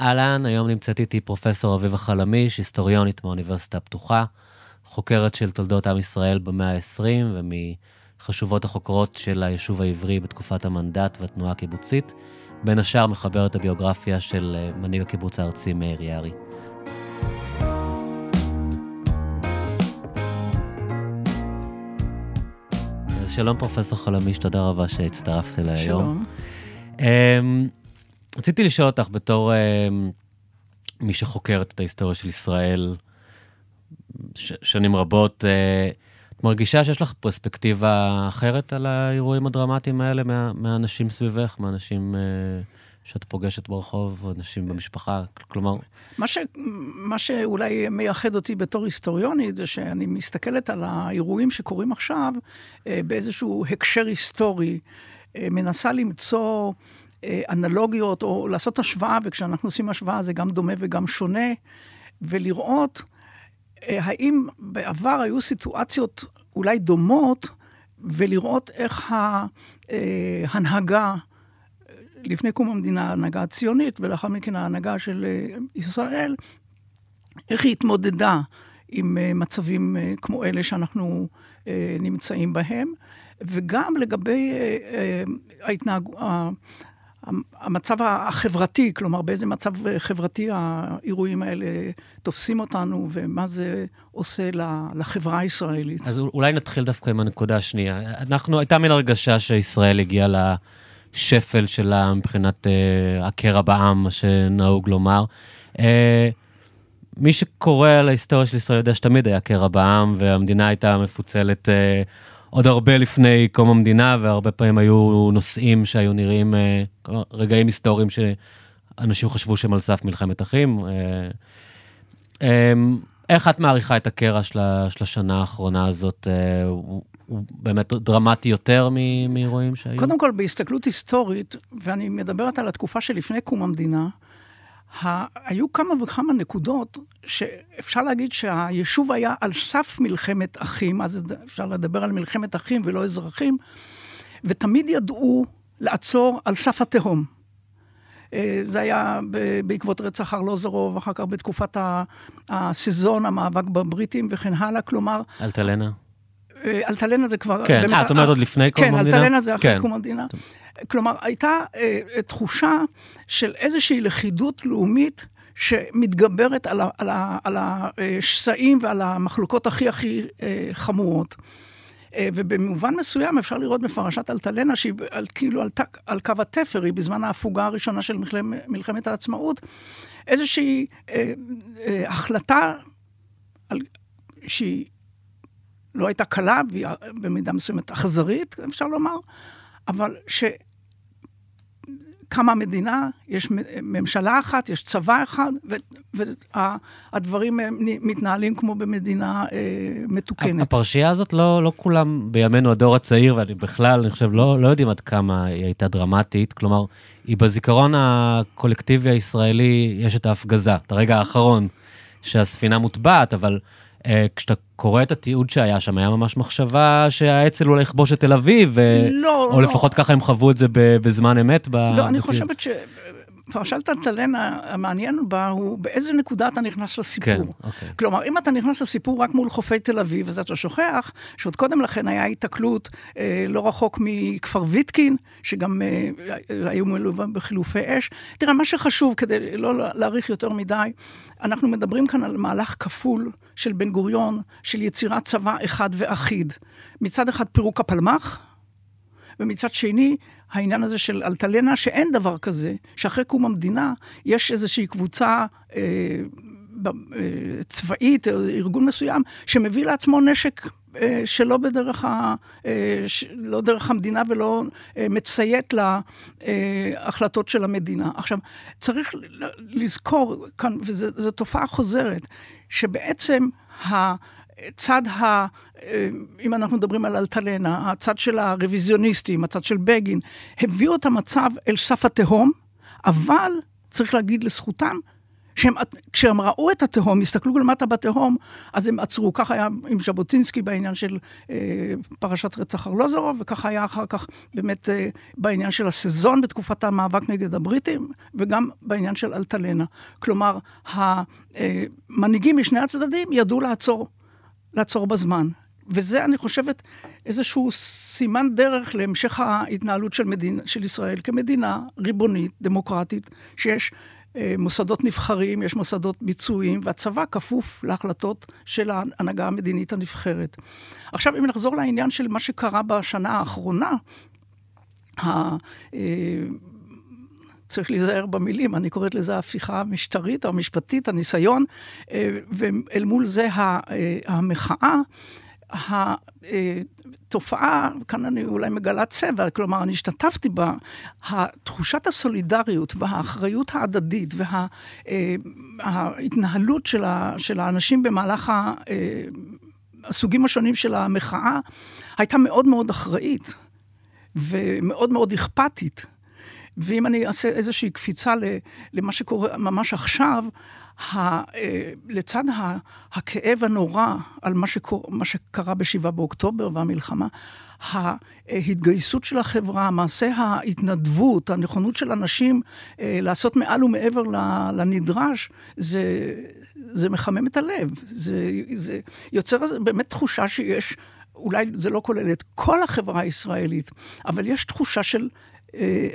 אהלן, היום נמצאת איתי פרופסור אביבה חלמיש, היסטוריונית מהאוניברסיטה הפתוחה, חוקרת של תולדות עם ישראל במאה ה-20 ומחשובות החוקרות של היישוב העברי בתקופת המנדט והתנועה הקיבוצית. בין השאר מחברת הביוגרפיה של אה, מנהיג הקיבוץ הארצי מאיר יערי. אז שלום פרופסור חלמיש, תודה רבה שהצטרפת אליי היום. שלום. רציתי לשאול אותך בתור um, מי שחוקרת את ההיסטוריה של ישראל ש- שנים רבות, uh, את מרגישה שיש לך פרספקטיבה אחרת על האירועים הדרמטיים האלה מה, מהאנשים סביבך, מהאנשים uh, שאת פוגשת ברחוב, אנשים במשפחה? כלומר, מה, ש, מה שאולי מייחד אותי בתור היסטוריונית, זה שאני מסתכלת על האירועים שקורים עכשיו אה, באיזשהו הקשר היסטורי, אה, מנסה למצוא אה, אנלוגיות או לעשות השוואה, וכשאנחנו עושים השוואה זה גם דומה וגם שונה, ולראות אה, האם בעבר היו סיטואציות אולי דומות, ולראות איך ההנהגה, לפני קום המדינה, ההנהגה הציונית, ולאחר מכן ההנהגה של אה, ישראל, איך היא התמודדה עם אה, מצבים אה, כמו אלה שאנחנו אה, נמצאים בהם, וגם לגבי אה, אה, ההתנהג... המצב החברתי, כלומר, באיזה מצב חברתי האירועים האלה תופסים אותנו, ומה זה עושה לחברה הישראלית. אז אולי נתחיל דווקא עם הנקודה השנייה. אנחנו, הייתה מין הרגשה שישראל הגיעה לשפל שלה מבחינת אה, הקרע בעם, מה שנהוג לומר. אה, מי שקורא על ההיסטוריה של ישראל יודע שתמיד היה קרע בעם, והמדינה הייתה מפוצלת אה, עוד הרבה לפני קום המדינה, והרבה פעמים היו נושאים שהיו נראים, אה, רגעים היסטוריים שאנשים חשבו שהם על סף מלחמת אחים. אה, אה, איך את מעריכה את הקרע של, של השנה האחרונה הזאת? אה, הוא, הוא באמת דרמטי יותר מאירועים שהיו? קודם כל, בהסתכלות היסטורית, ואני מדברת על התקופה שלפני קום המדינה, היו כמה וכמה נקודות שאפשר להגיד שהיישוב היה על סף מלחמת אחים, אז אפשר לדבר על מלחמת אחים ולא אזרחים, ותמיד ידעו לעצור על סף התהום. אה, זה היה בעקבות רצח ארלוזורוב, אחר כך בתקופת ה- הסזון, המאבק בבריטים וכן הלאה, כלומר, אלטלנה? אה, אלטלנה זה כבר... כן, אה, את אומרת עוד לפני קום כן, המדינה? אלטלנה זה אחרי כן. קום המדינה. כלומר, הייתה אה, תחושה של איזושהי לכידות לאומית שמתגברת על, ה- על, ה- על השסעים ועל המחלוקות הכי הכי חמורות. ובמובן מסוים אפשר לראות בפרשת אלטלנה, שהיא על, כאילו על, על קו התפר, היא בזמן ההפוגה הראשונה של מלחמ, מלחמת העצמאות, איזושהי אה, אה, החלטה על, שהיא לא הייתה קלה, והיא במידה מסוימת אכזרית, אפשר לומר, אבל שקמה מדינה, יש ממשלה אחת, יש צבא אחד, והדברים מתנהלים כמו במדינה אה, מתוקנת. הפרשייה הזאת, לא, לא כולם בימינו הדור הצעיר, ואני בכלל, אני חושב, לא, לא יודעים עד כמה היא הייתה דרמטית. כלומר, היא בזיכרון הקולקטיבי הישראלי, יש את ההפגזה, את הרגע האחרון שהספינה מוטבעת, אבל כשאתה קורא את התיעוד שהיה שם, היה ממש מחשבה שהאצ"ל אולי יכבוש את תל אביב, ו... לא, או לא. לפחות ככה הם חוו את זה בזמן אמת. לא, אני בתיעוד. חושבת שפרשת אלטלנה, המעניין בה הוא באיזה נקודה אתה נכנס לסיפור. כן, אוקיי. כלומר, אם אתה נכנס לסיפור רק מול חופי תל אביב, אז אתה שוכח שעוד קודם לכן היה היתקלות אה, לא רחוק מכפר ויטקין, שגם אה, היו מלווים בחילופי אש. תראה, מה שחשוב, כדי לא להאריך יותר מדי, אנחנו מדברים כאן על מהלך כפול של בן גוריון, של יצירת צבא אחד ואחיד. מצד אחד פירוק הפלמ"ח, ומצד שני, העניין הזה של אלטלנה, שאין דבר כזה, שאחרי קום המדינה יש איזושהי קבוצה אה, אה, צבאית, ארגון מסוים, שמביא לעצמו נשק שלא בדרך ה... אה, לא דרך המדינה ולא אה, מציית להחלטות של המדינה. עכשיו, צריך לזכור כאן, וזו תופעה חוזרת, שבעצם ה... אה, אם אנחנו מדברים על אלטלנה, הצד של הרוויזיוניסטים, הצד של בגין, הביאו את המצב אל סף התהום, אבל צריך להגיד לזכותם כשהם ראו את התהום, הסתכלו למטה בתהום, אז הם עצרו. כך היה עם ז'בוטינסקי בעניין של אה, פרשת רצח ארלוזורוב, וכך היה אחר כך באמת אה, בעניין של הסזון בתקופת המאבק נגד הבריטים, וגם בעניין של אלטלנה. כלומר, המנהיגים משני הצדדים ידעו לעצור, לעצור בזמן. וזה, אני חושבת, איזשהו סימן דרך להמשך ההתנהלות של, מדין, של ישראל כמדינה ריבונית, דמוקרטית, שיש אה, מוסדות נבחרים, יש מוסדות ביצועיים, והצבא כפוף להחלטות של ההנהגה המדינית הנבחרת. עכשיו, אם נחזור לעניין של מה שקרה בשנה האחרונה. אה, צריך להיזהר במילים, אני קוראת לזה ההפיכה המשטרית או המשפטית, הניסיון, אה, ואל מול זה המחאה. התופעה, כאן אני אולי מגלה צבע, כלומר, אני השתתפתי בה, תחושת הסולידריות והאחריות ההדדית וההתנהלות של, של האנשים במהלך ה, הסוגים השונים של המחאה, הייתה מאוד מאוד אחראית ומאוד מאוד אכפתית. ואם אני אעשה איזושהי קפיצה למה שקורה ממש עכשיו, ה, אה, לצד הכאב הנורא על מה, שקור, מה שקרה ב-7 באוקטובר והמלחמה, ההתגייסות של החברה, מעשה ההתנדבות, הנכונות של אנשים אה, לעשות מעל ומעבר לנדרש, זה, זה מחמם את הלב. זה, זה יוצר באמת תחושה שיש, אולי זה לא כולל את כל החברה הישראלית, אבל יש תחושה של... אה,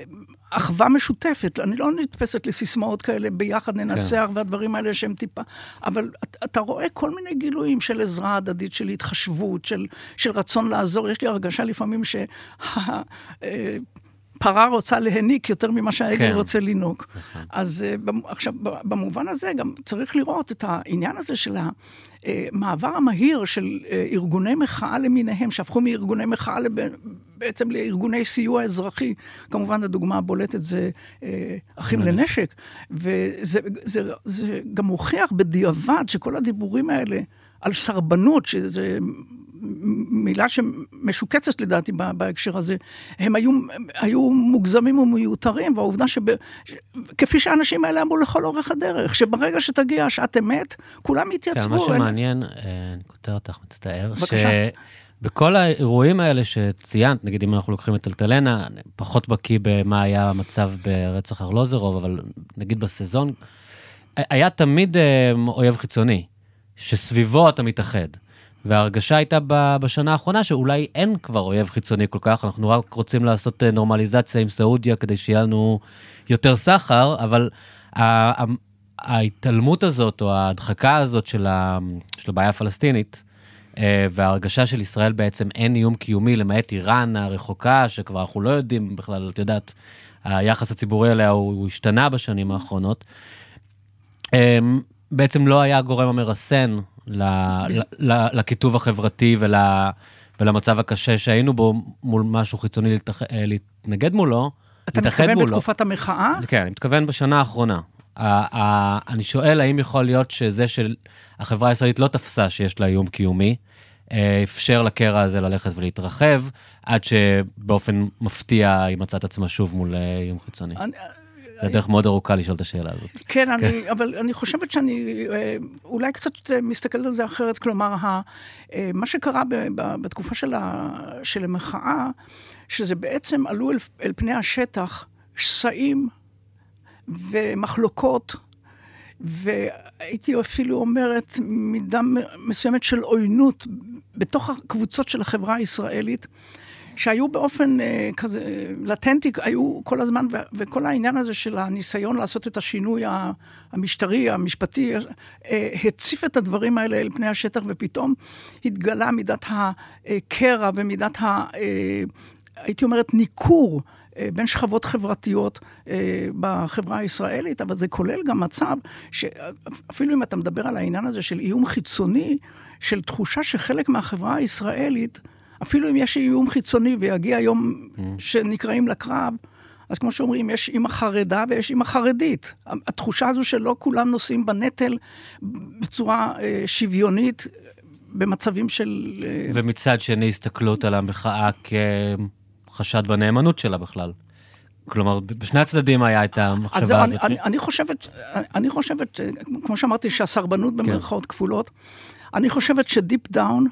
אחווה משותפת, אני לא נתפסת לסיסמאות כאלה, ביחד ננצח, כן. והדברים האלה שהם טיפה... אבל אתה רואה כל מיני גילויים של עזרה הדדית, של התחשבות, של, של רצון לעזור. יש לי הרגשה לפעמים שה... פרה רוצה להניק יותר ממה שהעגל כן. רוצה לנהוג. נכון. אז uh, עכשיו, במובן הזה גם צריך לראות את העניין הזה של המעבר המהיר של uh, ארגוני מחאה למיניהם, שהפכו מארגוני מחאה לב... בעצם לארגוני סיוע אזרחי. כמובן, הדוגמה הבולטת זה אחים לנשק. וזה זה, זה גם מוכיח בדיעבד שכל הדיבורים האלה על סרבנות, שזה מילה שמשוקצת לדעתי בהקשר הזה, הם היו, היו מוגזמים ומיותרים, והעובדה שכפי שהאנשים האלה אמרו לכל אורך הדרך, שברגע שתגיע שעת אמת, כולם יתייצבו. כן, מה שמעניין, אה, אני כותב אותך, מצטער, בבקשה. בכל האירועים האלה שציינת, נגיד אם אנחנו לוקחים את אלטלנה, פחות בקיא במה היה המצב ברצח ארלוזרוב, אבל נגיד בסזון, היה תמיד אה, אויב חיצוני, שסביבו אתה מתאחד. וההרגשה הייתה בשנה האחרונה שאולי אין כבר אויב חיצוני כל כך, אנחנו רק רוצים לעשות אה, נורמליזציה עם סעודיה כדי שיהיה לנו יותר סחר, אבל ההתעלמות הזאת או ההדחקה הזאת של, של הבעיה הפלסטינית, אה, וההרגשה של ישראל בעצם אין איום קיומי למעט איראן הרחוקה, שכבר אנחנו לא יודעים בכלל, את יודעת, היחס הציבורי אליה הוא, הוא השתנה בשנים האחרונות. אה, בעצם לא היה הגורם המרסן לקיטוב החברתי ול, ולמצב הקשה שהיינו בו מול משהו חיצוני להתאח, אה, להתנגד מולו, אתה מתכוון מולו. בתקופת המחאה? כן, אני מתכוון בשנה האחרונה. אני שואל האם יכול להיות שזה שהחברה הישראלית לא תפסה שיש לה איום קיומי, אה, אפשר לקרע הזה ללכת ולהתרחב, עד שבאופן מפתיע היא מצאת עצמה שוב מול אה, איום חיצוני. אני, זה דרך מאוד ארוכה לשאול את השאלה הזאת. כן, אני, כן. אבל אני חושבת שאני אה, אולי קצת מסתכלת על זה אחרת. כלומר, אה, מה שקרה בתקופה של, של המחאה, שזה בעצם עלו אל, אל פני השטח שסעים ומחלוקות, והייתי אפילו אומרת מידה מסוימת של עוינות בתוך הקבוצות של החברה הישראלית. שהיו באופן אה, כזה לטנטי, היו כל הזמן, וכל העניין הזה של הניסיון לעשות את השינוי המשטרי, המשפטי, אה, הציף את הדברים האלה אל פני השטח, ופתאום התגלה מידת הקרע ומידת ה... אה, הייתי אומרת, ניכור. אה, בין שכבות חברתיות אה, בחברה הישראלית, אבל זה כולל גם מצב שאפילו אם אתה מדבר על העניין הזה של איום חיצוני, של תחושה שחלק מהחברה הישראלית אפילו אם יש איום חיצוני ויגיע יום mm. שנקראים לקרב, אז כמו שאומרים, יש אימא חרדה ויש אימא חרדית. התחושה הזו שלא כולם נושאים בנטל בצורה אה, שוויונית במצבים של... אה... ומצד שני, הסתכלות על המחאה כחשד בנאמנות שלה בכלל. כלומר, בשני הצדדים היה את המחשבה אז אני, הזאת. אני, אני חושבת, אני חושבת, כמו שאמרתי, שהסרבנות כן. במרכאות כפולות, אני חושבת ש deep down,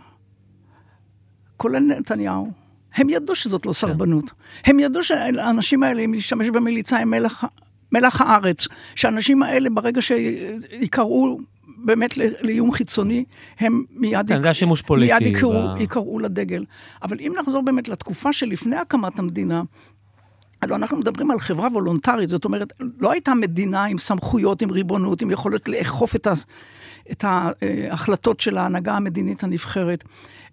כולל נתניהו, הם ידעו שזאת כן. לא סרבנות. הם ידעו שהאנשים האלה, אם להשתמש במליצה, הם מלח, מלח הארץ. שהאנשים האלה, ברגע שיקראו באמת לאיום חיצוני, הם מיד, כן, יק- פוליטי מיד יקראו, ב- יקראו לדגל. אבל אם נחזור באמת לתקופה שלפני הקמת המדינה, הלוא אנחנו מדברים על חברה וולונטרית, זאת אומרת, לא הייתה מדינה עם סמכויות, עם ריבונות, עם יכולת לאכוף את, ה, את ההחלטות של ההנהגה המדינית הנבחרת.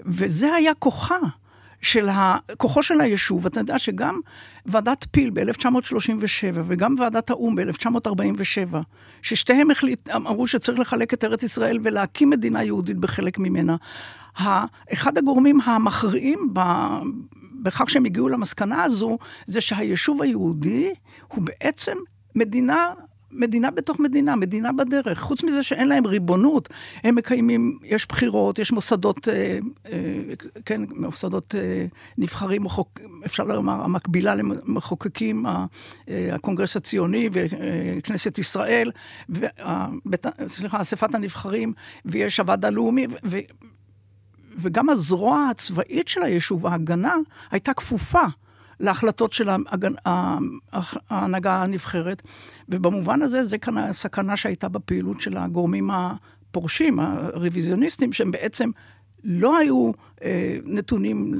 וזה היה כוחה. של ה... כוחו של היישוב, אתה יודע שגם ועדת פיל ב-1937 וגם ועדת האו"ם ב-1947, ששתיהם החליט, אמרו שצריך לחלק את ארץ ישראל ולהקים מדינה יהודית בחלק ממנה. אחד הגורמים המכריעים ב... בכך שהם הגיעו למסקנה הזו, זה שהיישוב היהודי הוא בעצם מדינה מדינה בתוך מדינה, מדינה בדרך. חוץ מזה שאין להם ריבונות, הם מקיימים, יש בחירות, יש מוסדות, אה, אה, כן, מוסדות אה, נבחרים, מחוק, אפשר לומר, המקבילה למחוקקים, אה, הקונגרס הציוני וכנסת ישראל, ובית, סליחה, אספת הנבחרים, ויש הוועד הלאומי, ו, וגם הזרוע הצבאית של היישוב, ההגנה, הייתה כפופה. להחלטות של ההנהגה הנבחרת, ובמובן הזה זה כאן הסכנה שהייתה בפעילות של הגורמים הפורשים, הרוויזיוניסטים, שהם בעצם לא היו אה, נתונים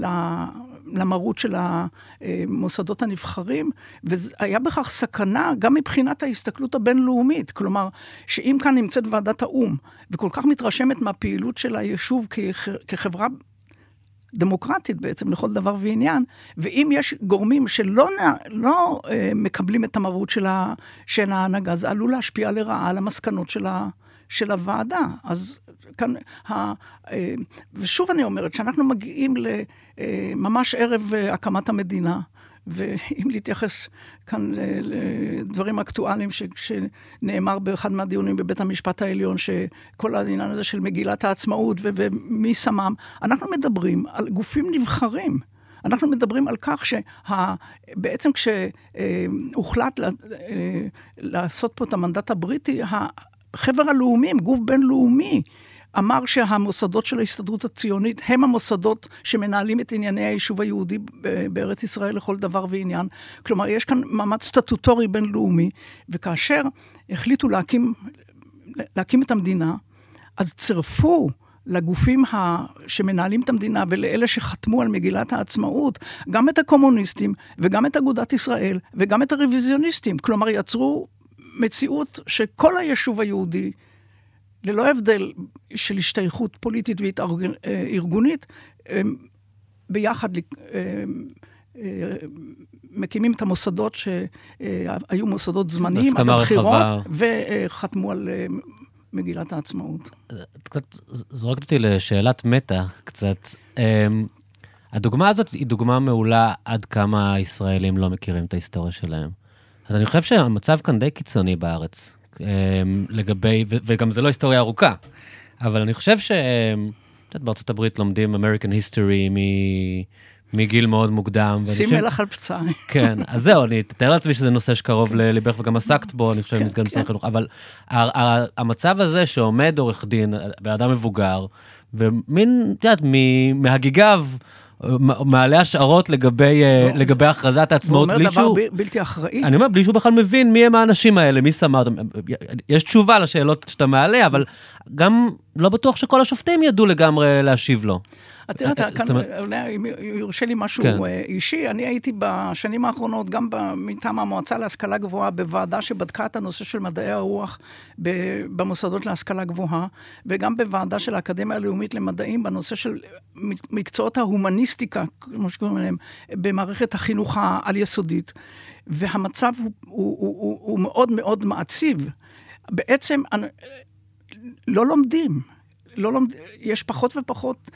למרות של המוסדות הנבחרים, והיה בכך סכנה גם מבחינת ההסתכלות הבינלאומית. כלומר, שאם כאן נמצאת ועדת האו"ם, וכל כך מתרשמת מהפעילות של היישוב כחברה דמוקרטית בעצם לכל דבר ועניין, ואם יש גורמים שלא לא, אה, מקבלים את המרות של, ה, של ההנהגה, זה עלול להשפיע לרעה על המסקנות של, ה, של הוועדה. אז כאן, ה, אה, ושוב אני אומרת, שאנחנו מגיעים לממש ערב אה, הקמת המדינה, ואם להתייחס כאן לדברים אקטואליים ש, שנאמר באחד מהדיונים בבית המשפט העליון, שכל העניין הזה של מגילת העצמאות ו, ומי שמם, אנחנו מדברים על גופים נבחרים. אנחנו מדברים על כך שבעצם כשהוחלט לעשות פה את המנדט הבריטי, החבר הלאומים, גוף בינלאומי, אמר שהמוסדות של ההסתדרות הציונית הם המוסדות שמנהלים את ענייני היישוב היהודי בארץ ישראל לכל דבר ועניין. כלומר, יש כאן מעמד סטטוטורי בינלאומי, וכאשר החליטו להקים, להקים את המדינה, אז צירפו לגופים ה... שמנהלים את המדינה ולאלה שחתמו על מגילת העצמאות, גם את הקומוניסטים וגם את אגודת ישראל וגם את הרוויזיוניסטים. כלומר, יצרו מציאות שכל היישוב היהודי ללא הבדל של השתייכות פוליטית וארגונית, ביחד מקימים את המוסדות שהיו מוסדות זמניים, עד הבחירות, וחתמו על מגילת העצמאות. קצת זורקת אותי לשאלת מטה, קצת. הדוגמה הזאת היא דוגמה מעולה עד כמה הישראלים לא מכירים את ההיסטוריה שלהם. אז אני חושב שהמצב כאן די קיצוני בארץ. לגבי, וגם זה לא היסטוריה ארוכה, אבל אני חושב ש... בארצות הברית לומדים American History מגיל מאוד מוקדם. שים מלח על פצעי. כן, אז זהו, אני אתאר לעצמי שזה נושא שקרוב לליבך וגם עסקת בו, אני חושב, במסגרת משרד החינוך, אבל המצב הזה שעומד עורך דין, בן אדם מבוגר, ומין, את יודעת, מהגיגיו, מעלה השערות לגבי, לגבי הכרזת העצמאות, בלי שהוא... הוא אומר דבר בלתי אחראי. אני אומר, בלי שהוא בכלל מבין מי הם האנשים האלה, מי שם אותם. יש תשובה לשאלות שאתה מעלה, אבל גם לא בטוח שכל השופטים ידעו לגמרי להשיב לו. אתה יודע, כאן, אולי אם יורשה לי משהו כן. אישי, אני הייתי בשנים האחרונות גם מטעם המועצה להשכלה גבוהה בוועדה שבדקה את הנושא של מדעי הרוח במוסדות להשכלה גבוהה, וגם בוועדה של האקדמיה הלאומית למדעים בנושא של מקצועות ההומניסטיקה, כמו שקוראים להם, במערכת החינוך העל-יסודית. והמצב הוא, הוא, הוא, הוא, הוא מאוד מאוד מעציב. בעצם לא לומדים. לא לומד, יש פחות ופחות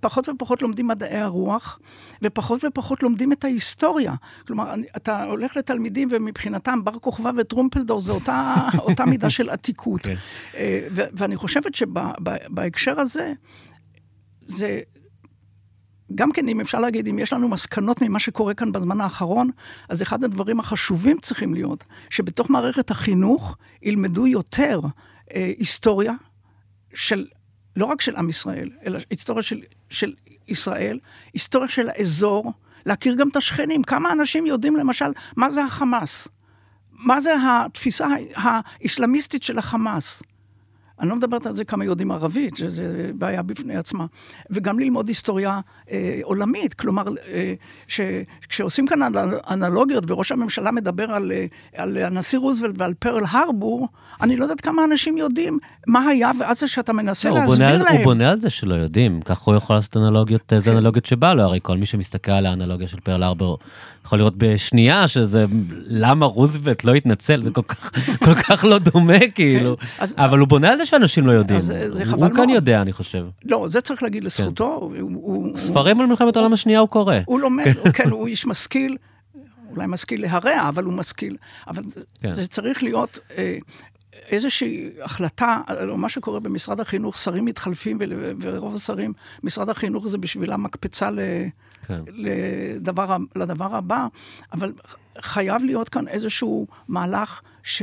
פחות ופחות לומדים מדעי הרוח, ופחות ופחות לומדים את ההיסטוריה. כלומר, אתה הולך לתלמידים ומבחינתם בר כוכבא וטרומפלדור זה אותה, אותה מידה של עתיקות. Okay. ואני חושבת שבהקשר הזה, זה גם כן, אם אפשר להגיד, אם יש לנו מסקנות ממה שקורה כאן בזמן האחרון, אז אחד הדברים החשובים צריכים להיות, שבתוך מערכת החינוך ילמדו יותר אה, היסטוריה של, לא רק של עם ישראל, אלא היסטוריה של, של ישראל, היסטוריה של האזור, להכיר גם את השכנים. כמה אנשים יודעים למשל מה זה החמאס? מה זה התפיסה האסלאמיסטית של החמאס? אני לא מדברת על זה כמה יודעים ערבית, שזה בעיה בפני עצמה. וגם ללמוד היסטוריה אה, עולמית. כלומר, אה, כשעושים כאן אנלוגיות וראש הממשלה מדבר על, אה, על הנשיא רוזוולט ועל פרל הרבור, אני לא יודעת כמה אנשים יודעים מה היה, ואז זה שאתה מנסה לא, להסביר הוא להם. הוא בונה על זה שלא יודעים, ככה הוא יכול לעשות אנלוגיות, איזה כן. אנלוגיות שבא לו, הרי כל מי שמסתכל על האנלוגיה של פרל הרבור יכול לראות בשנייה שזה, למה רוזוולט לא התנצל, זה כל כך, כל כך לא דומה, כאילו. כן, אז, אבל הוא בונה על זה שאנשים לא יודעים. זה, זה הוא כאן יודע, אני חושב. לא, זה צריך להגיד לזכותו. כן. הוא, הוא, ספרים על מלחמת העולם השנייה הוא קורא. הוא לומד, כן, כן הוא איש משכיל. אולי משכיל להרע, אבל הוא משכיל. אבל כן. זה צריך להיות אה, איזושהי החלטה, או מה שקורה במשרד החינוך, שרים מתחלפים, ורוב השרים, משרד החינוך זה בשבילם מקפצה ל, כן. לדבר, לדבר הבא, אבל חייב להיות כאן איזשהו מהלך ש...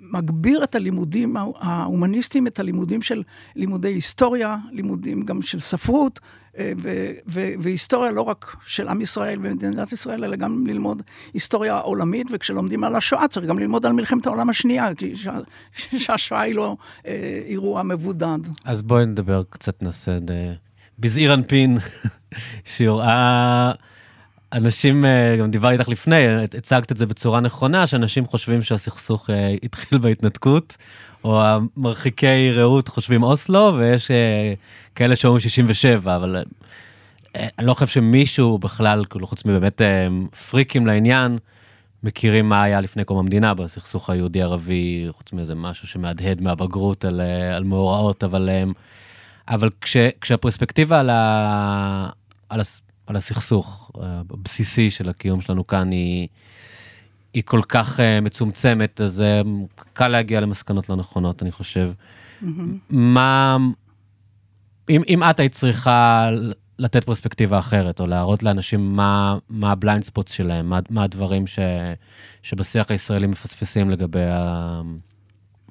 מגביר את הלימודים ההומניסטיים, את הלימודים של לימודי היסטוריה, לימודים גם של ספרות, אה, ו- ו- והיסטוריה לא רק של עם ישראל ומדינת ישראל, אלא גם ללמוד היסטוריה עולמית, וכשלומדים על השואה צריך גם ללמוד על מלחמת העולם השנייה, כי שה- שהשואה היא לא אה, אירוע מבודד. אז בואי נדבר קצת, נעשה בזעיר אנפין, שיוראה... אנשים, אה, גם דיברתי איתך לפני, הצגת את זה בצורה נכונה, שאנשים חושבים שהסכסוך אה, התחיל בהתנתקות, או המרחיקי ראות חושבים אוסלו, ויש אה, כאלה שאומרים 67, אבל אני לא חושב שמישהו בכלל, כאילו חוץ מבאמת פריקים לעניין, מכירים מה היה לפני קום המדינה בסכסוך היהודי-ערבי, חוץ מאיזה משהו שמהדהד מהבגרות על, על מאורעות, אבל, אבל כש, כשהפרספקטיבה על, ה, על, על הסכסוך הבסיסי של הקיום שלנו כאן היא, היא כל כך uh, מצומצמת, אז uh, קל להגיע למסקנות לא נכונות, אני חושב. Mm-hmm. מה, אם, אם את היית צריכה לתת פרספקטיבה אחרת, או להראות לאנשים מה, מה ה blind spot שלהם, מה, מה הדברים ש, שבשיח הישראלי מפספסים לגבי ה...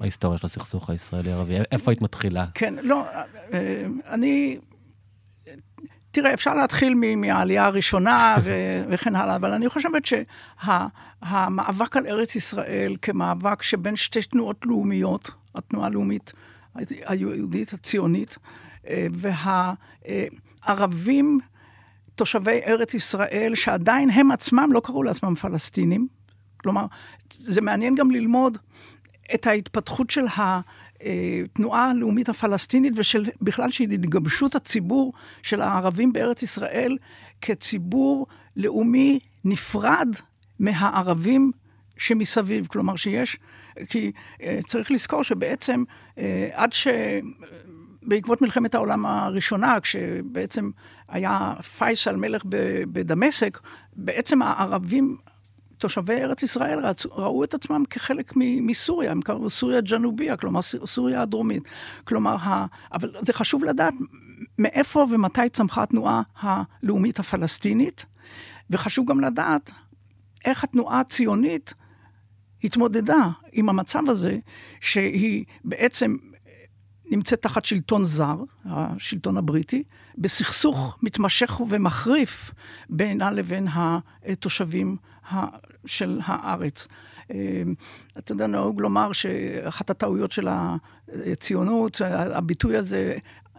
ההיסטוריה של הסכסוך הישראלי-ערבי, איפה היית מתחילה? כן, לא, אה, אני תראה, אפשר להתחיל מהעלייה הראשונה ו- וכן הלאה, אבל אני חושבת שהמאבק שה- על ארץ ישראל כמאבק שבין שתי תנועות לאומיות, התנועה הלאומית היהודית הציונית, אה, והערבים, תושבי ארץ ישראל, שעדיין הם עצמם לא קראו לעצמם פלסטינים, כלומר, זה מעניין גם ללמוד את ההתפתחות של ה... התנועה הלאומית הפלסטינית ובכלל של התגבשות הציבור של הערבים בארץ ישראל כציבור לאומי נפרד מהערבים שמסביב. כלומר שיש, כי אה, צריך לזכור שבעצם אה, עד ש... בעקבות מלחמת העולם הראשונה, כשבעצם היה פייסל מלך בדמשק, בעצם הערבים תושבי ארץ ישראל רצו, ראו את עצמם כחלק מסוריה, הם קראו סוריה ג'נוביה, כלומר סוריה הדרומית. כלומר, ה, אבל זה חשוב לדעת מאיפה ומתי צמחה התנועה הלאומית הפלסטינית, וחשוב גם לדעת איך התנועה הציונית התמודדה עם המצב הזה, שהיא בעצם נמצאת תחת שלטון זר, השלטון הבריטי, בסכסוך מתמשך ומחריף בינה לבין התושבים של הארץ. אה, אתה יודע, נהוג לומר שאחת הטעויות של הציונות, הביטוי הזה,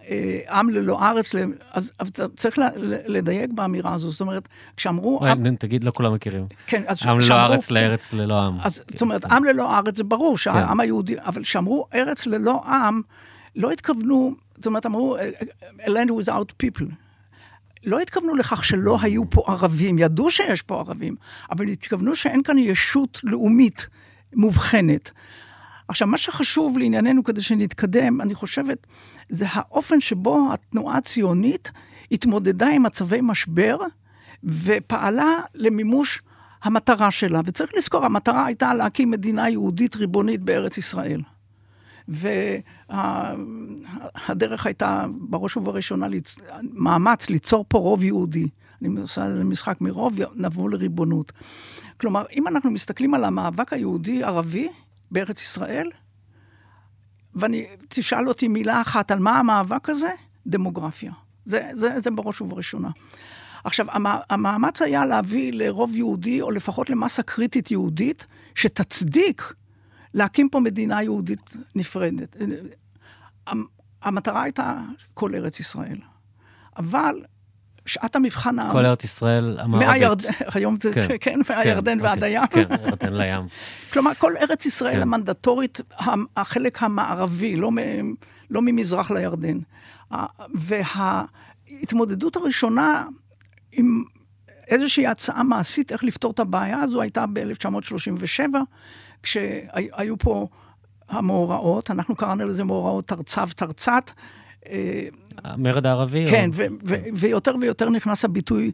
אה, עם ללא ארץ, אז, צריך לדייק באמירה הזו. זאת אומרת, כשאמרו... תגיד, לא כולם מכירים. כן, אז עם ללא ארץ כן. לארץ ללא עם. אז זאת אומרת, עם ללא ארץ זה ברור שהעם כן. היהודי, אבל כשאמרו ארץ ללא עם, לא התכוונו, זאת אומרת, אמרו, a land without people. לא התכוונו לכך שלא היו פה ערבים, ידעו שיש פה ערבים, אבל התכוונו שאין כאן ישות לאומית מובחנת. עכשיו, מה שחשוב לענייננו כדי שנתקדם, אני חושבת, זה האופן שבו התנועה הציונית התמודדה עם מצבי משבר ופעלה למימוש המטרה שלה. וצריך לזכור, המטרה הייתה להקים מדינה יהודית ריבונית בארץ ישראל. והדרך הייתה בראש ובראשונה ליצ... מאמץ ליצור פה רוב יהודי. אני עושה לזה משחק מרוב, נבוא לריבונות. כלומר, אם אנחנו מסתכלים על המאבק היהודי-ערבי בארץ ישראל, ואני, תשאל אותי מילה אחת על מה המאבק הזה, דמוגרפיה. זה, זה, זה בראש ובראשונה. עכשיו, המאמץ היה להביא לרוב יהודי, או לפחות למסה קריטית יהודית, שתצדיק להקים פה מדינה יהודית נפרדת. המטרה הייתה כל ארץ ישראל. אבל שעת המבחן... כל ארץ ישראל המערבית. מהירד... היום זה, כן, כן מהירדן כן, ועד אוקיי. הים. כן, ירדן לים. כלומר, כל ארץ ישראל כן. המנדטורית, החלק המערבי, לא, מ... לא ממזרח לירדן. וההתמודדות הראשונה עם איזושהי הצעה מעשית איך לפתור את הבעיה הזו הייתה ב-1937, כשהיו פה המאורעות, אנחנו קראנו לזה מאורעות תרצב תרצת. המרד הערבי? כן, או... ו- ו- ויותר ויותר נכנס הביטוי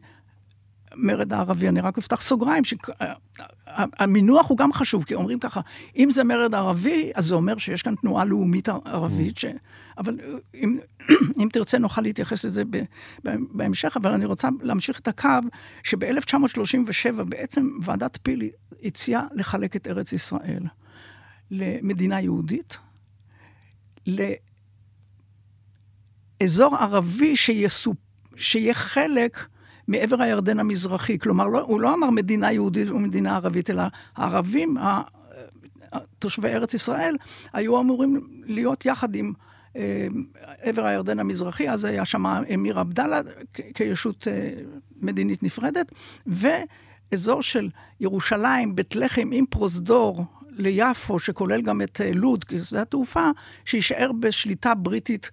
מרד הערבי. אני רק אפתח סוגריים, שהמינוח הוא גם חשוב, כי אומרים ככה, אם זה מרד ערבי, אז זה אומר שיש כאן תנועה לאומית ערבית, mm. אבל אם, אם תרצה נוכל להתייחס לזה בהמשך, אבל אני רוצה להמשיך את הקו, שב-1937 בעצם ועדת פילי הציעה לחלק את ארץ ישראל למדינה יהודית, לאזור ערבי שיסופ... שיהיה חלק מעבר הירדן המזרחי. כלומר, לא, הוא לא אמר מדינה יהודית ומדינה ערבית, אלא הערבים, תושבי ארץ ישראל, היו אמורים להיות יחד עם אה, עבר הירדן המזרחי, אז היה שם אמיר עבדאללה כישות אה, מדינית נפרדת, ואזור של ירושלים, בית לחם עם פרוזדור ליפו, שכולל גם את אה, לוד כשדה התעופה, שיישאר בשליטה בריטית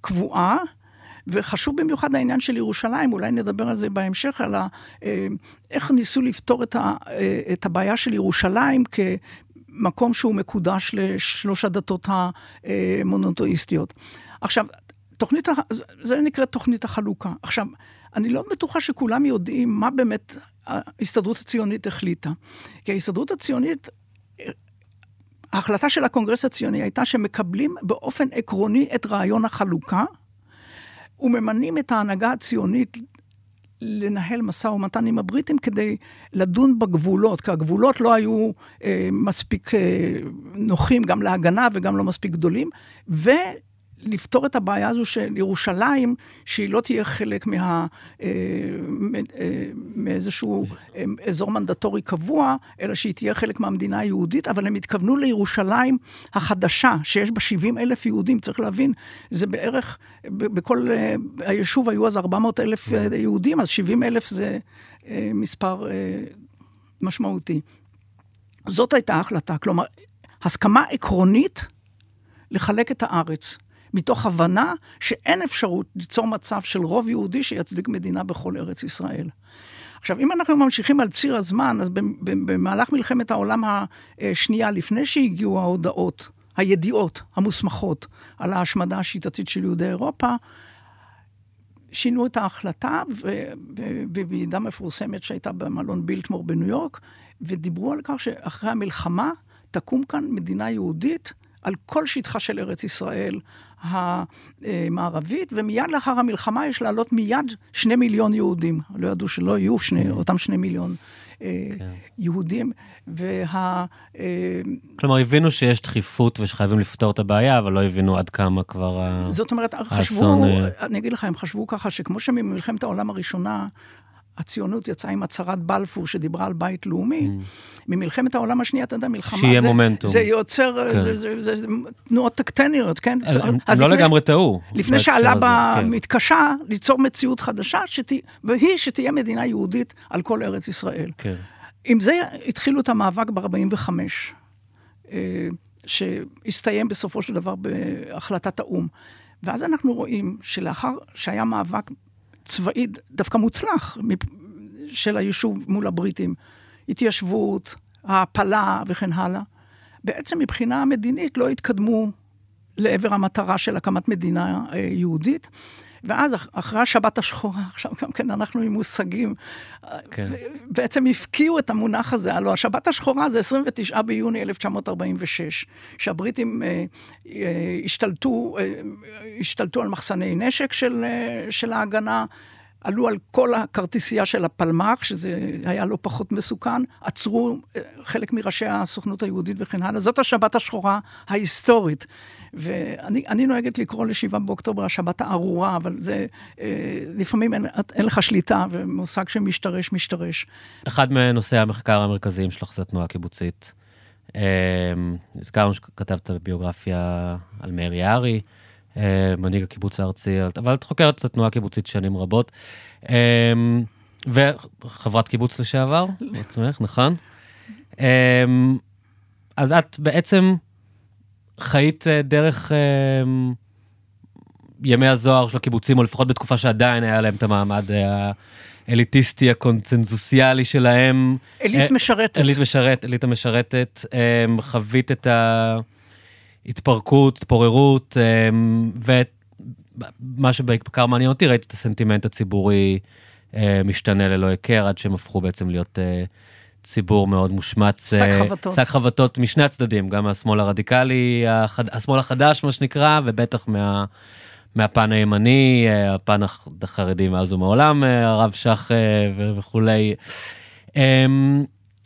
קבועה. וחשוב במיוחד העניין של ירושלים, אולי נדבר על זה בהמשך, על איך ניסו לפתור את, את הבעיה של ירושלים מקום שהוא מקודש לשלוש הדתות המונותואיסטיות. עכשיו, תוכנית, זה נקרא תוכנית החלוקה. עכשיו, אני לא בטוחה שכולם יודעים מה באמת ההסתדרות הציונית החליטה. כי ההסתדרות הציונית, ההחלטה של הקונגרס הציוני הייתה שמקבלים באופן עקרוני את רעיון החלוקה, וממנים את ההנהגה הציונית לנהל משא ומתן עם הבריטים כדי לדון בגבולות, כי הגבולות לא היו אה, מספיק אה, נוחים גם להגנה וגם לא מספיק גדולים, ו... לפתור את הבעיה הזו של ירושלים, שהיא לא תהיה חלק מה, אה, אה, מאיזשהו אה, אזור מנדטורי קבוע, אלא שהיא תהיה חלק מהמדינה היהודית, אבל הם התכוונו לירושלים החדשה, שיש בה 70 אלף יהודים, צריך להבין, זה בערך, בכל היישוב היו אז 400 אלף יהודים, אז 70 אלף זה מספר משמעותי. זאת הייתה ההחלטה, כלומר, הסכמה עקרונית לחלק את הארץ. מתוך הבנה שאין אפשרות ליצור מצב של רוב יהודי שיצדיק מדינה בכל ארץ ישראל. עכשיו, אם אנחנו ממשיכים על ציר הזמן, אז במהלך מלחמת העולם השנייה, לפני שהגיעו ההודעות, הידיעות המוסמכות על ההשמדה השיטתית של יהודי אירופה, שינו את ההחלטה בוועידה מפורסמת שהייתה במלון בילטמור בניו יורק, ודיברו על כך שאחרי המלחמה תקום כאן מדינה יהודית על כל שטחה של ארץ ישראל המערבית, ומיד לאחר המלחמה יש לעלות מיד שני מיליון יהודים. לא ידעו שלא יהיו שני, אותם שני מיליון אה, כן. יהודים. וה... אה, כלומר, הבינו שיש דחיפות ושחייבים לפתור את הבעיה, אבל לא הבינו עד כמה כבר האסון... זאת אומרת, חשבו, אה, אני אגיד לך, הם חשבו ככה, שכמו שממלחמת העולם הראשונה, הציונות יצאה עם הצהרת בלפור שדיברה על בית לאומי. Mm. ממלחמת העולם השנייה, אתה יודע, מלחמה... שיהיה זה, מומנטום. זה יוצר, כן. זה, זה, זה, זה תנועות טקטניות, כן? הם, הם לא לפני, לגמרי טעו. לפני שעלה במתקשה, כן. ליצור מציאות חדשה, שתה, והיא שתהיה מדינה יהודית על כל ארץ ישראל. כן. עם זה התחילו את המאבק ב-45, אה, שהסתיים בסופו של דבר בהחלטת האו"ם. ואז אנחנו רואים שלאחר שהיה מאבק צבאי דווקא מוצלח של היישוב מול הבריטים. התיישבות, העפלה וכן הלאה. בעצם מבחינה מדינית לא התקדמו לעבר המטרה של הקמת מדינה אה, יהודית. ואז אחרי השבת השחורה, עכשיו גם כן אנחנו עם מושגים, כן. בעצם הפקיעו את המונח הזה. הלוא השבת השחורה זה 29 ביוני 1946, שהבריטים אה, אה, השתלטו, אה, השתלטו על מחסני נשק של, אה, של ההגנה. עלו על כל הכרטיסייה של הפלמ"ח, שזה היה לא פחות מסוכן, עצרו אה, חלק מראשי הסוכנות היהודית וכן הלאה. זאת השבת השחורה ההיסטורית. ואני נוהגת לקרוא לשבעה באוקטובר השבת הארורה, אבל זה, אה, לפעמים אין, אין לך שליטה, ומושג שמשתרש, משתרש. אחד מנושאי המחקר המרכזיים שלך זה התנועה הקיבוצית. אה, הזכרנו שכתבת ביוגרפיה על מאיר יערי. אה, מנהיג הקיבוץ הארצי, אבל את חוקרת את התנועה הקיבוצית שנים רבות. אה, וחברת קיבוץ לשעבר, בעצמך, נכון? אה, אז את בעצם חיית דרך ימי הזוהר של הקיבוצים, או לפחות בתקופה שעדיין היה להם את המעמד האליטיסטי, הקונצנזוסיאלי שלהם. אליט משרתת. אליט משרת, אליטה משרתת. חווית את ה... התפרקות, התפוררות, אמ, ומה שבעיקר מעניין אותי, ראיתי את הסנטימנט הציבורי אה, משתנה ללא היכר, עד שהם הפכו בעצם להיות אה, ציבור מאוד מושמץ. שק אה, חבטות. שק חבטות משני הצדדים, גם מהשמאל הרדיקלי, השמאל החדש, מה שנקרא, ובטח מה... מהפן הימני, הפן החרדי מאז ומעולם, הרב שך וכולי.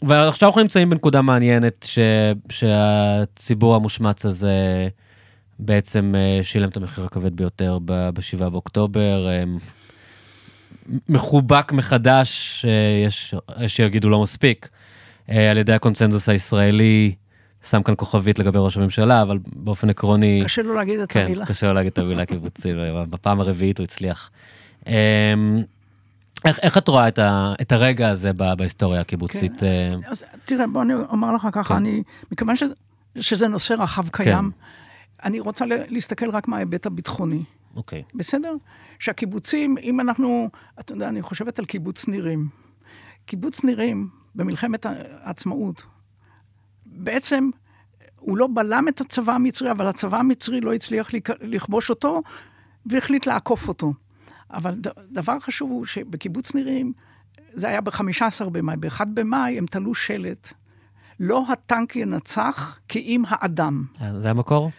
אמ, ועכשיו אנחנו נמצאים בנקודה מעניינת, ש, שהציבור המושמץ הזה בעצם אה, שילם את המחיר הכבד ביותר ב-7 באוקטובר. אה, מחובק מחדש, אה, יש שיגידו לא מספיק, על ידי הקונצנזוס הישראלי, שם כאן כוכבית לגבי ראש הממשלה, אבל באופן עקרוני... קשה לו להגיד את כן, המילה. כן, קשה לו להגיד את המילה קיבוצי, בפעם הרביעית הוא הצליח. איך, איך את רואה את, ה, את הרגע הזה בהיסטוריה הקיבוצית? כן. אה? אז תראה, בוא אני אומר לך ככה, כן. אני, מכיוון שזה, שזה נושא רחב קיים, כן. אני רוצה להסתכל רק מההיבט הביטחוני. אוקיי. בסדר? שהקיבוצים, אם אנחנו, אתה יודע, אני חושבת על קיבוץ נירים. קיבוץ נירים, במלחמת העצמאות, בעצם הוא לא בלם את הצבא המצרי, אבל הצבא המצרי לא הצליח לכבוש אותו, והחליט לעקוף אותו. אבל דבר חשוב הוא שבקיבוץ נירים, זה היה ב-15 במאי, ב-1 במאי הם תלו שלט, לא הטנק ינצח כי אם האדם. אה, זה המקור?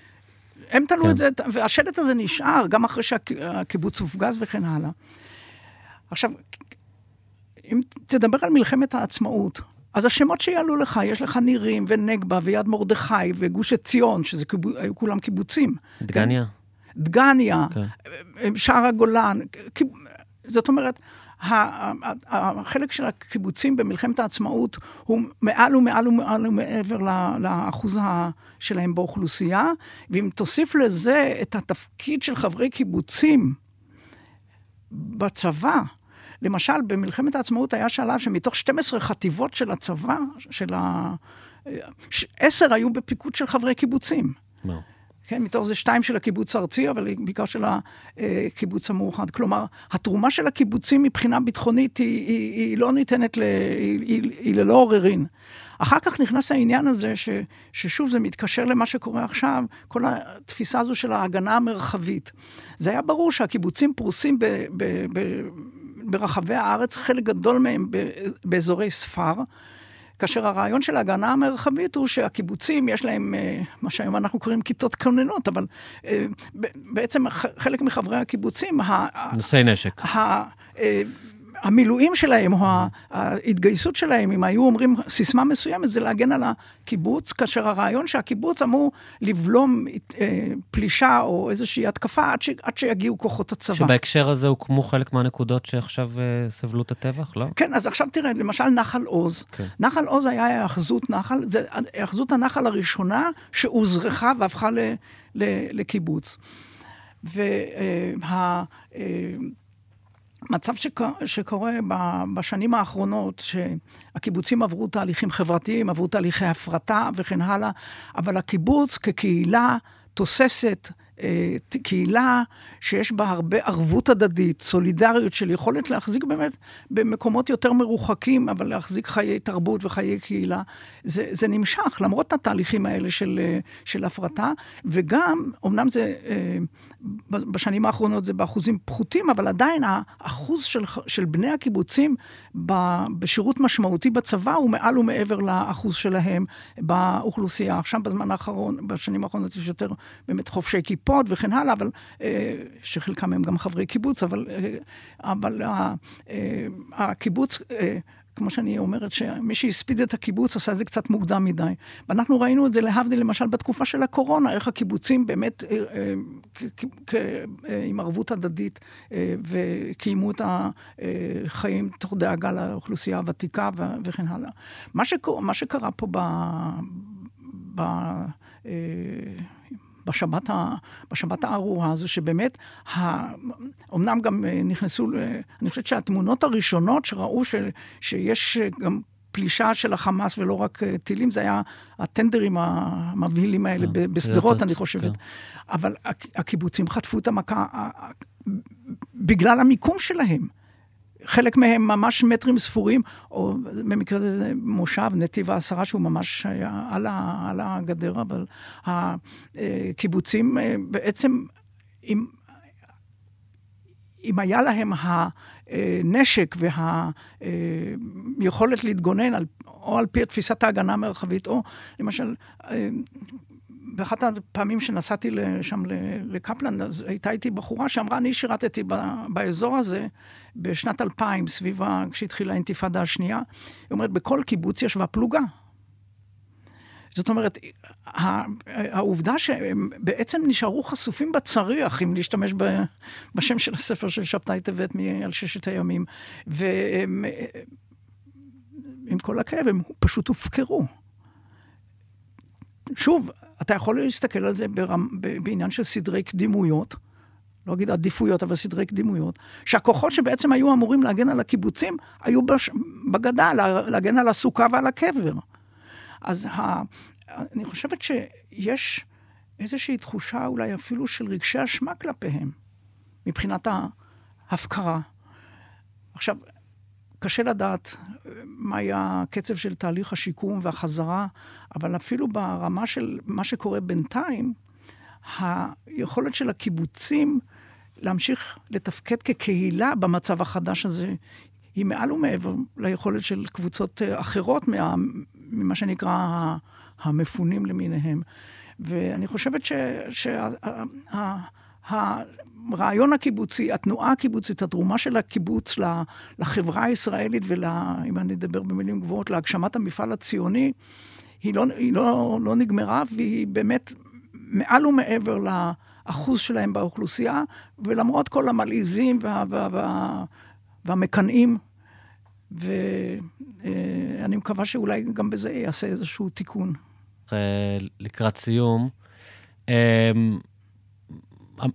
הם תלו כן. את זה, והשלט הזה נשאר גם אחרי שהקיבוץ הופגז וכן הלאה. עכשיו, אם תדבר על מלחמת העצמאות, אז השמות שיעלו לך, יש לך נירים ונגבה ויד מרדכי וגוש עציון, שזה קיבוצ... היו כולם קיבוצים. דגניה. כן? דגניה, okay. שער הגולן. זאת אומרת, החלק של הקיבוצים במלחמת העצמאות הוא מעל ומעל ומעל ומעבר לאחוז שלהם באוכלוסייה, ואם תוסיף לזה את התפקיד של חברי קיבוצים בצבא, למשל, במלחמת העצמאות היה שלב שמתוך 12 חטיבות של הצבא, של ה... עשר היו בפיקוד של חברי קיבוצים. No. כן, מתוך זה שתיים של הקיבוץ הארצי, אבל בעיקר של הקיבוץ המאוחד. כלומר, התרומה של הקיבוצים מבחינה ביטחונית היא, היא, היא לא ניתנת, ל, היא, היא, ללא עוררין. אחר כך נכנס העניין הזה, ש, ששוב, זה מתקשר למה שקורה עכשיו, כל התפיסה הזו של ההגנה המרחבית. זה היה ברור שהקיבוצים פרוסים ב, ב, ב, ברחבי הארץ, חלק גדול מהם באזורי ספר. כאשר הרעיון של ההגנה המרחבית הוא שהקיבוצים, יש להם אה, מה שהיום אנחנו קוראים כיתות כוננות, אבל אה, בעצם חלק מחברי הקיבוצים... נושאי נשק. אה, המילואים שלהם, או ההתגייסות שלהם, אם היו אומרים סיסמה מסוימת, זה להגן על הקיבוץ, כאשר הרעיון שהקיבוץ אמור לבלום אה, פלישה או איזושהי התקפה עד, ש, עד שיגיעו כוחות הצבא. שבהקשר הזה הוקמו חלק מהנקודות שעכשיו אה, סבלו את הטבח, לא? כן, אז עכשיו תראה, למשל נחל עוז. כן. נחל עוז היה היאחזות נחל, זה היאחזות הנחל הראשונה שאוזרחה והפכה ל, ל, לקיבוץ. וה... מצב שקורה בשנים האחרונות, שהקיבוצים עברו תהליכים חברתיים, עברו תהליכי הפרטה וכן הלאה, אבל הקיבוץ כקהילה תוססת, אה, קהילה שיש בה הרבה ערבות הדדית, סולידריות של יכולת להחזיק באמת במקומות יותר מרוחקים, אבל להחזיק חיי תרבות וחיי קהילה. זה, זה נמשך, למרות התהליכים האלה של, אה, של הפרטה, וגם, אמנם זה, אה, בשנים האחרונות זה באחוזים פחותים, אבל עדיין האחוז של, של בני הקיבוצים בשירות משמעותי בצבא הוא מעל ומעבר לאחוז שלהם באוכלוסייה. עכשיו, בזמן האחרון, בשנים האחרונות יש יותר באמת כיפה. כיפות וכן הלאה, אבל, אה, שחלקם הם גם חברי קיבוץ, אבל, אה, אבל אה, הקיבוץ... כמו שאני אומרת, שמי שהספיד את הקיבוץ עשה את זה קצת מוקדם מדי. ואנחנו ראינו את זה להבדיל, למשל, בתקופה של הקורונה, איך הקיבוצים באמת, עם ערבות הדדית, וקיימו את החיים תוך דאגה לאוכלוסייה הוותיקה וכן הלאה. מה שקרה פה ב... ב בשבת, ה, בשבת הארורה הזו, שבאמת, ה, אמנם גם אה, נכנסו, אני חושבת שהתמונות הראשונות שראו ש, שיש גם פלישה של החמאס ולא רק אה, טילים, זה היה הטנדרים המבהילים האלה כן, בשדרות, אני חושבת. כן. אבל הקיבוצים חטפו את המכה בגלל המיקום שלהם. חלק מהם ממש מטרים ספורים, או במקרה הזה מושב נתיב העשרה, שהוא ממש היה על, ה, על הגדר, אבל הקיבוצים אה, בעצם, אם, אם היה להם הנשק והיכולת להתגונן על, או על פי תפיסת ההגנה המרחבית, או למשל, אה, באחת הפעמים שנסעתי שם לקפלן, אז הייתה איתי בחורה שאמרה, אני שירתתי באזור הזה בשנת 2000, סביב, כשהתחילה האינתיפאדה השנייה. היא אומרת, בכל קיבוץ ישבה פלוגה. זאת אומרת, העובדה שהם בעצם נשארו חשופים בצריח, אם להשתמש בשם של הספר של שבתאי טבת על ששת הימים, ועם כל הכאב, הם פשוט הופקרו. שוב, אתה יכול להסתכל על זה ברמ, בעניין של סדרי קדימויות, לא אגיד עדיפויות, אבל סדרי קדימויות, שהכוחות שבעצם היו אמורים להגן על הקיבוצים, היו בש, בגדה, להגן על הסוכה ועל הקבר. אז ה, אני חושבת שיש איזושהי תחושה אולי אפילו של רגשי אשמה כלפיהם, מבחינת ההפקרה. עכשיו, קשה לדעת אה, מה היה הקצב של תהליך השיקום והחזרה, אבל אפילו ברמה של מה שקורה בינתיים, היכולת של הקיבוצים להמשיך לתפקד כקהילה במצב החדש הזה, היא מעל ומעבר ליכולת של קבוצות אה, אחרות מה, ממה שנקרא המפונים למיניהם. ואני חושבת ש... שה, הרעיון הקיבוצי, התנועה הקיבוצית, התרומה של הקיבוץ לחברה הישראלית ול... אם אני אדבר במילים גבוהות, להגשמת המפעל הציוני, היא לא, היא לא, לא נגמרה, והיא באמת מעל ומעבר לאחוז שלהם באוכלוסייה, ולמרות כל המלעיזים וה, וה, וה, והמקנאים, ואני מקווה שאולי גם בזה יעשה איזשהו תיקון. לקראת סיום, אמ,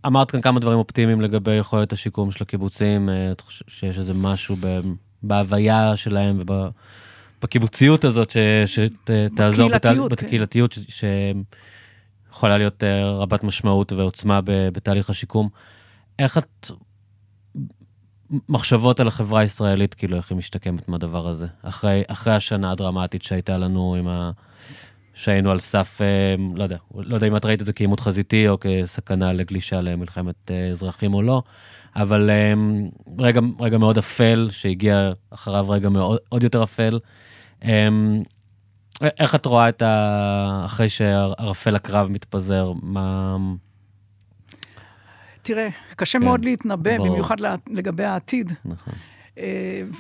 אמרת כאן כמה דברים אופטימיים לגבי יכולת השיקום של הקיבוצים, אה, את חושבת שיש איזה משהו בהוויה שלהם ובקיבוציות הזאת שתעזור, בקהילתיות, כן. בקהילתיות, שיכולה להיות אה, רבת משמעות ועוצמה בתהליך השיקום. איך את, מחשבות על החברה הישראלית, כאילו, איך היא משתקמת מהדבר הזה, אחרי, אחרי השנה הדרמטית שהייתה לנו עם ה... שהיינו על סף, אה, לא יודע, לא יודע אם את ראית את זה כעימות חזיתי או כסכנה לגלישה למלחמת אה, אזרחים או לא, אבל אה, רגע, רגע מאוד אפל, שהגיע אחריו רגע מאוד, עוד יותר אפל. איך את רואה את ה... אחרי שערפל הקרב מתפזר, מה... תראה, קשה כן, מאוד להתנבא, ברור. במיוחד לגבי העתיד. נכון.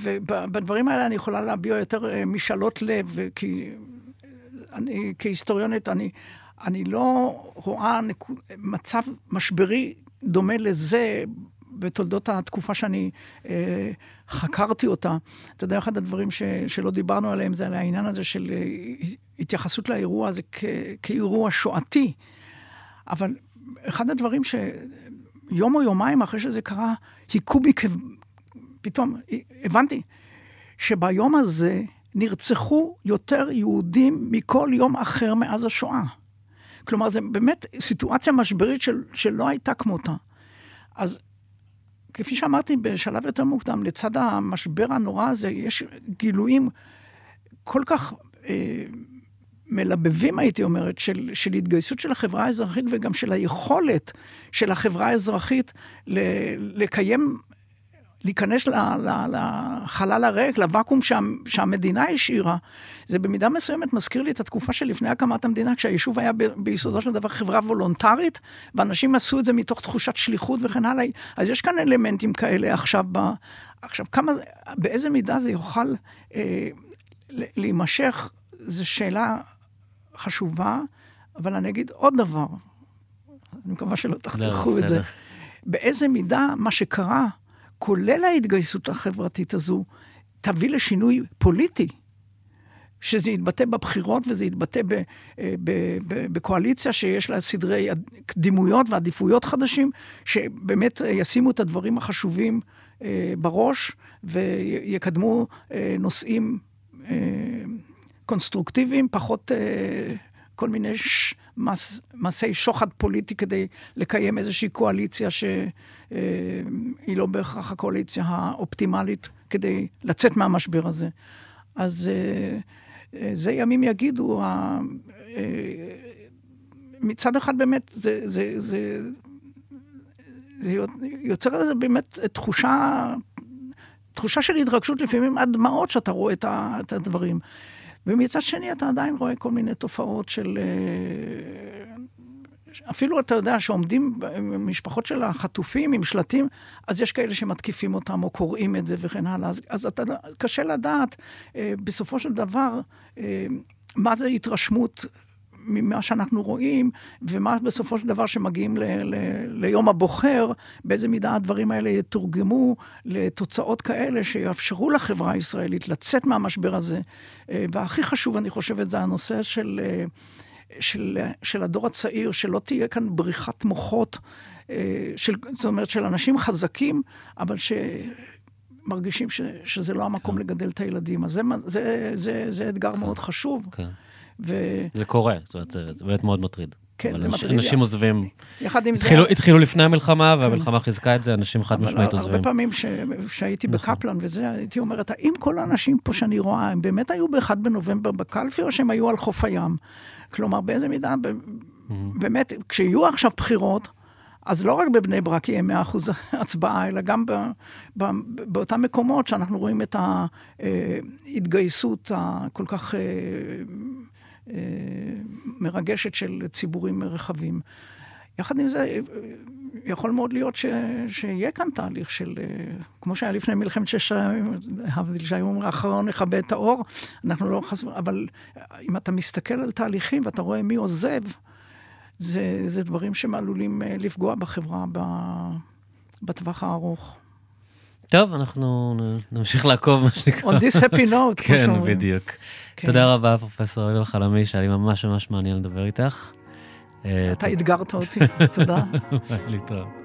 ובדברים האלה אני יכולה להביע יותר משאלות לב, כי אני, כהיסטוריונית, אני, אני לא רואה נקוד, מצב משברי דומה לזה בתולדות התקופה שאני אה, חקרתי אותה. אתה יודע, אחד הדברים ש, שלא דיברנו עליהם זה על העניין הזה של אה, התייחסות לאירוע הזה כ, כאירוע שואתי. אבל אחד הדברים שיום או יומיים אחרי שזה קרה, היכו בי, פתאום הבנתי שביום הזה נרצחו יותר יהודים מכל יום אחר מאז השואה. כלומר, זו באמת סיטואציה משברית של, שלא הייתה כמותה. אז כפי שאמרתי בשלב יותר מוקדם, לצד המשבר הנורא הזה, יש גילויים כל כך אה, מלבבים, הייתי אומרת, של, של התגייסות של החברה האזרחית וגם של היכולת של החברה האזרחית ל, לקיים להיכנס לחלל הריק, לוואקום שה, שהמדינה השאירה, זה במידה מסוימת מזכיר לי את התקופה שלפני הקמת המדינה, כשהיישוב היה ב, ביסודו של דבר חברה וולונטרית, ואנשים עשו את זה מתוך תחושת שליחות וכן הלאה. אז יש כאן אלמנטים כאלה עכשיו. ב, עכשיו, כמה, באיזה מידה זה יוכל אה, להימשך, זו שאלה חשובה, אבל אני אגיד עוד דבר, אני מקווה שלא תחתכו את זה. באיזה מידה מה שקרה כולל ההתגייסות החברתית הזו, תביא לשינוי פוליטי. שזה יתבטא בבחירות וזה יתבטא אה, בקואליציה שיש לה סדרי קדימויות ועדיפויות חדשים, שבאמת ישימו את הדברים החשובים אה, בראש ויקדמו אה, נושאים קונסטרוקטיביים, פחות כל מיני. מסי שוחד פוליטי כדי לקיים איזושהי קואליציה שהיא לא בהכרח הקואליציה האופטימלית כדי לצאת מהמשבר הזה. אז אה, אה, זה ימים יגידו, אה, מצד אחד באמת זה, זה, זה, זה יוצר איזה באמת תחושה, תחושה של התרגשות לפעמים עד דמעות שאתה רואה את הדברים. ומצד שני אתה עדיין רואה כל מיני תופעות של... אה, אפילו אתה יודע שעומדים משפחות של החטופים עם שלטים, אז יש כאלה שמתקיפים אותם או קוראים את זה וכן הלאה. אז, אז אתה, קשה לדעת אה, בסופו של דבר אה, מה זה התרשמות ממה שאנחנו רואים, ומה בסופו של דבר שמגיעים ל, ל, ליום הבוחר, באיזה מידה הדברים האלה יתורגמו לתוצאות כאלה שיאפשרו לחברה הישראלית לצאת מהמשבר הזה. אה, והכי חשוב, אני חושבת, זה הנושא של, אה, של, של הדור הצעיר, שלא תהיה כאן בריחת מוחות, אה, של, זאת אומרת, של אנשים חזקים, אבל ש... מרגישים ש, שזה לא המקום כן. לגדל את הילדים. אז זה, זה, זה, זה אתגר כן. מאוד חשוב. כן. ו... זה קורה, זאת אומרת, זה באמת מאוד מטריד. כן, זה מטריד. אנשים עוזבים. יחד עם התחילו, זה... התחילו לפני המלחמה, כן. והמלחמה חיזקה את זה, אנשים חד משמעית עוזבים. הרבה פעמים שהייתי נכון. בקפלן וזה, הייתי אומרת, האם כל האנשים פה שאני רואה, הם באמת היו ב-1 בנובמבר בקלפי, או שהם היו על חוף הים? כלומר, באיזה מידה, באמת, כשיהיו עכשיו בחירות, אז לא רק בבני ברק יהיה 100% הצבעה, אלא גם ב, ב, באותם מקומות שאנחנו רואים את ההתגייסות הכל כך אה, אה, מרגשת של ציבורים רחבים. יחד עם זה, יכול מאוד להיות ש, שיהיה כאן תהליך של, אה, כמו שהיה לפני מלחמת שש הימים, להבדיל שהיו אומרים, האחרון נכבה את האור, אנחנו לא חס... אבל אם אתה מסתכל על תהליכים ואתה רואה מי עוזב, זה, זה דברים שהם עלולים אה, לפגוע בחברה בטווח הארוך. טוב, אנחנו נמשיך לעקוב, מה שנקרא. On this happy note, כמו כן, שאומרים. כן, בדיוק. תודה רבה, פרופ' אביב חלמי, שהיה לי ממש ממש מעניין לדבר איתך. אתה אתגרת אותי, תודה. להתראות.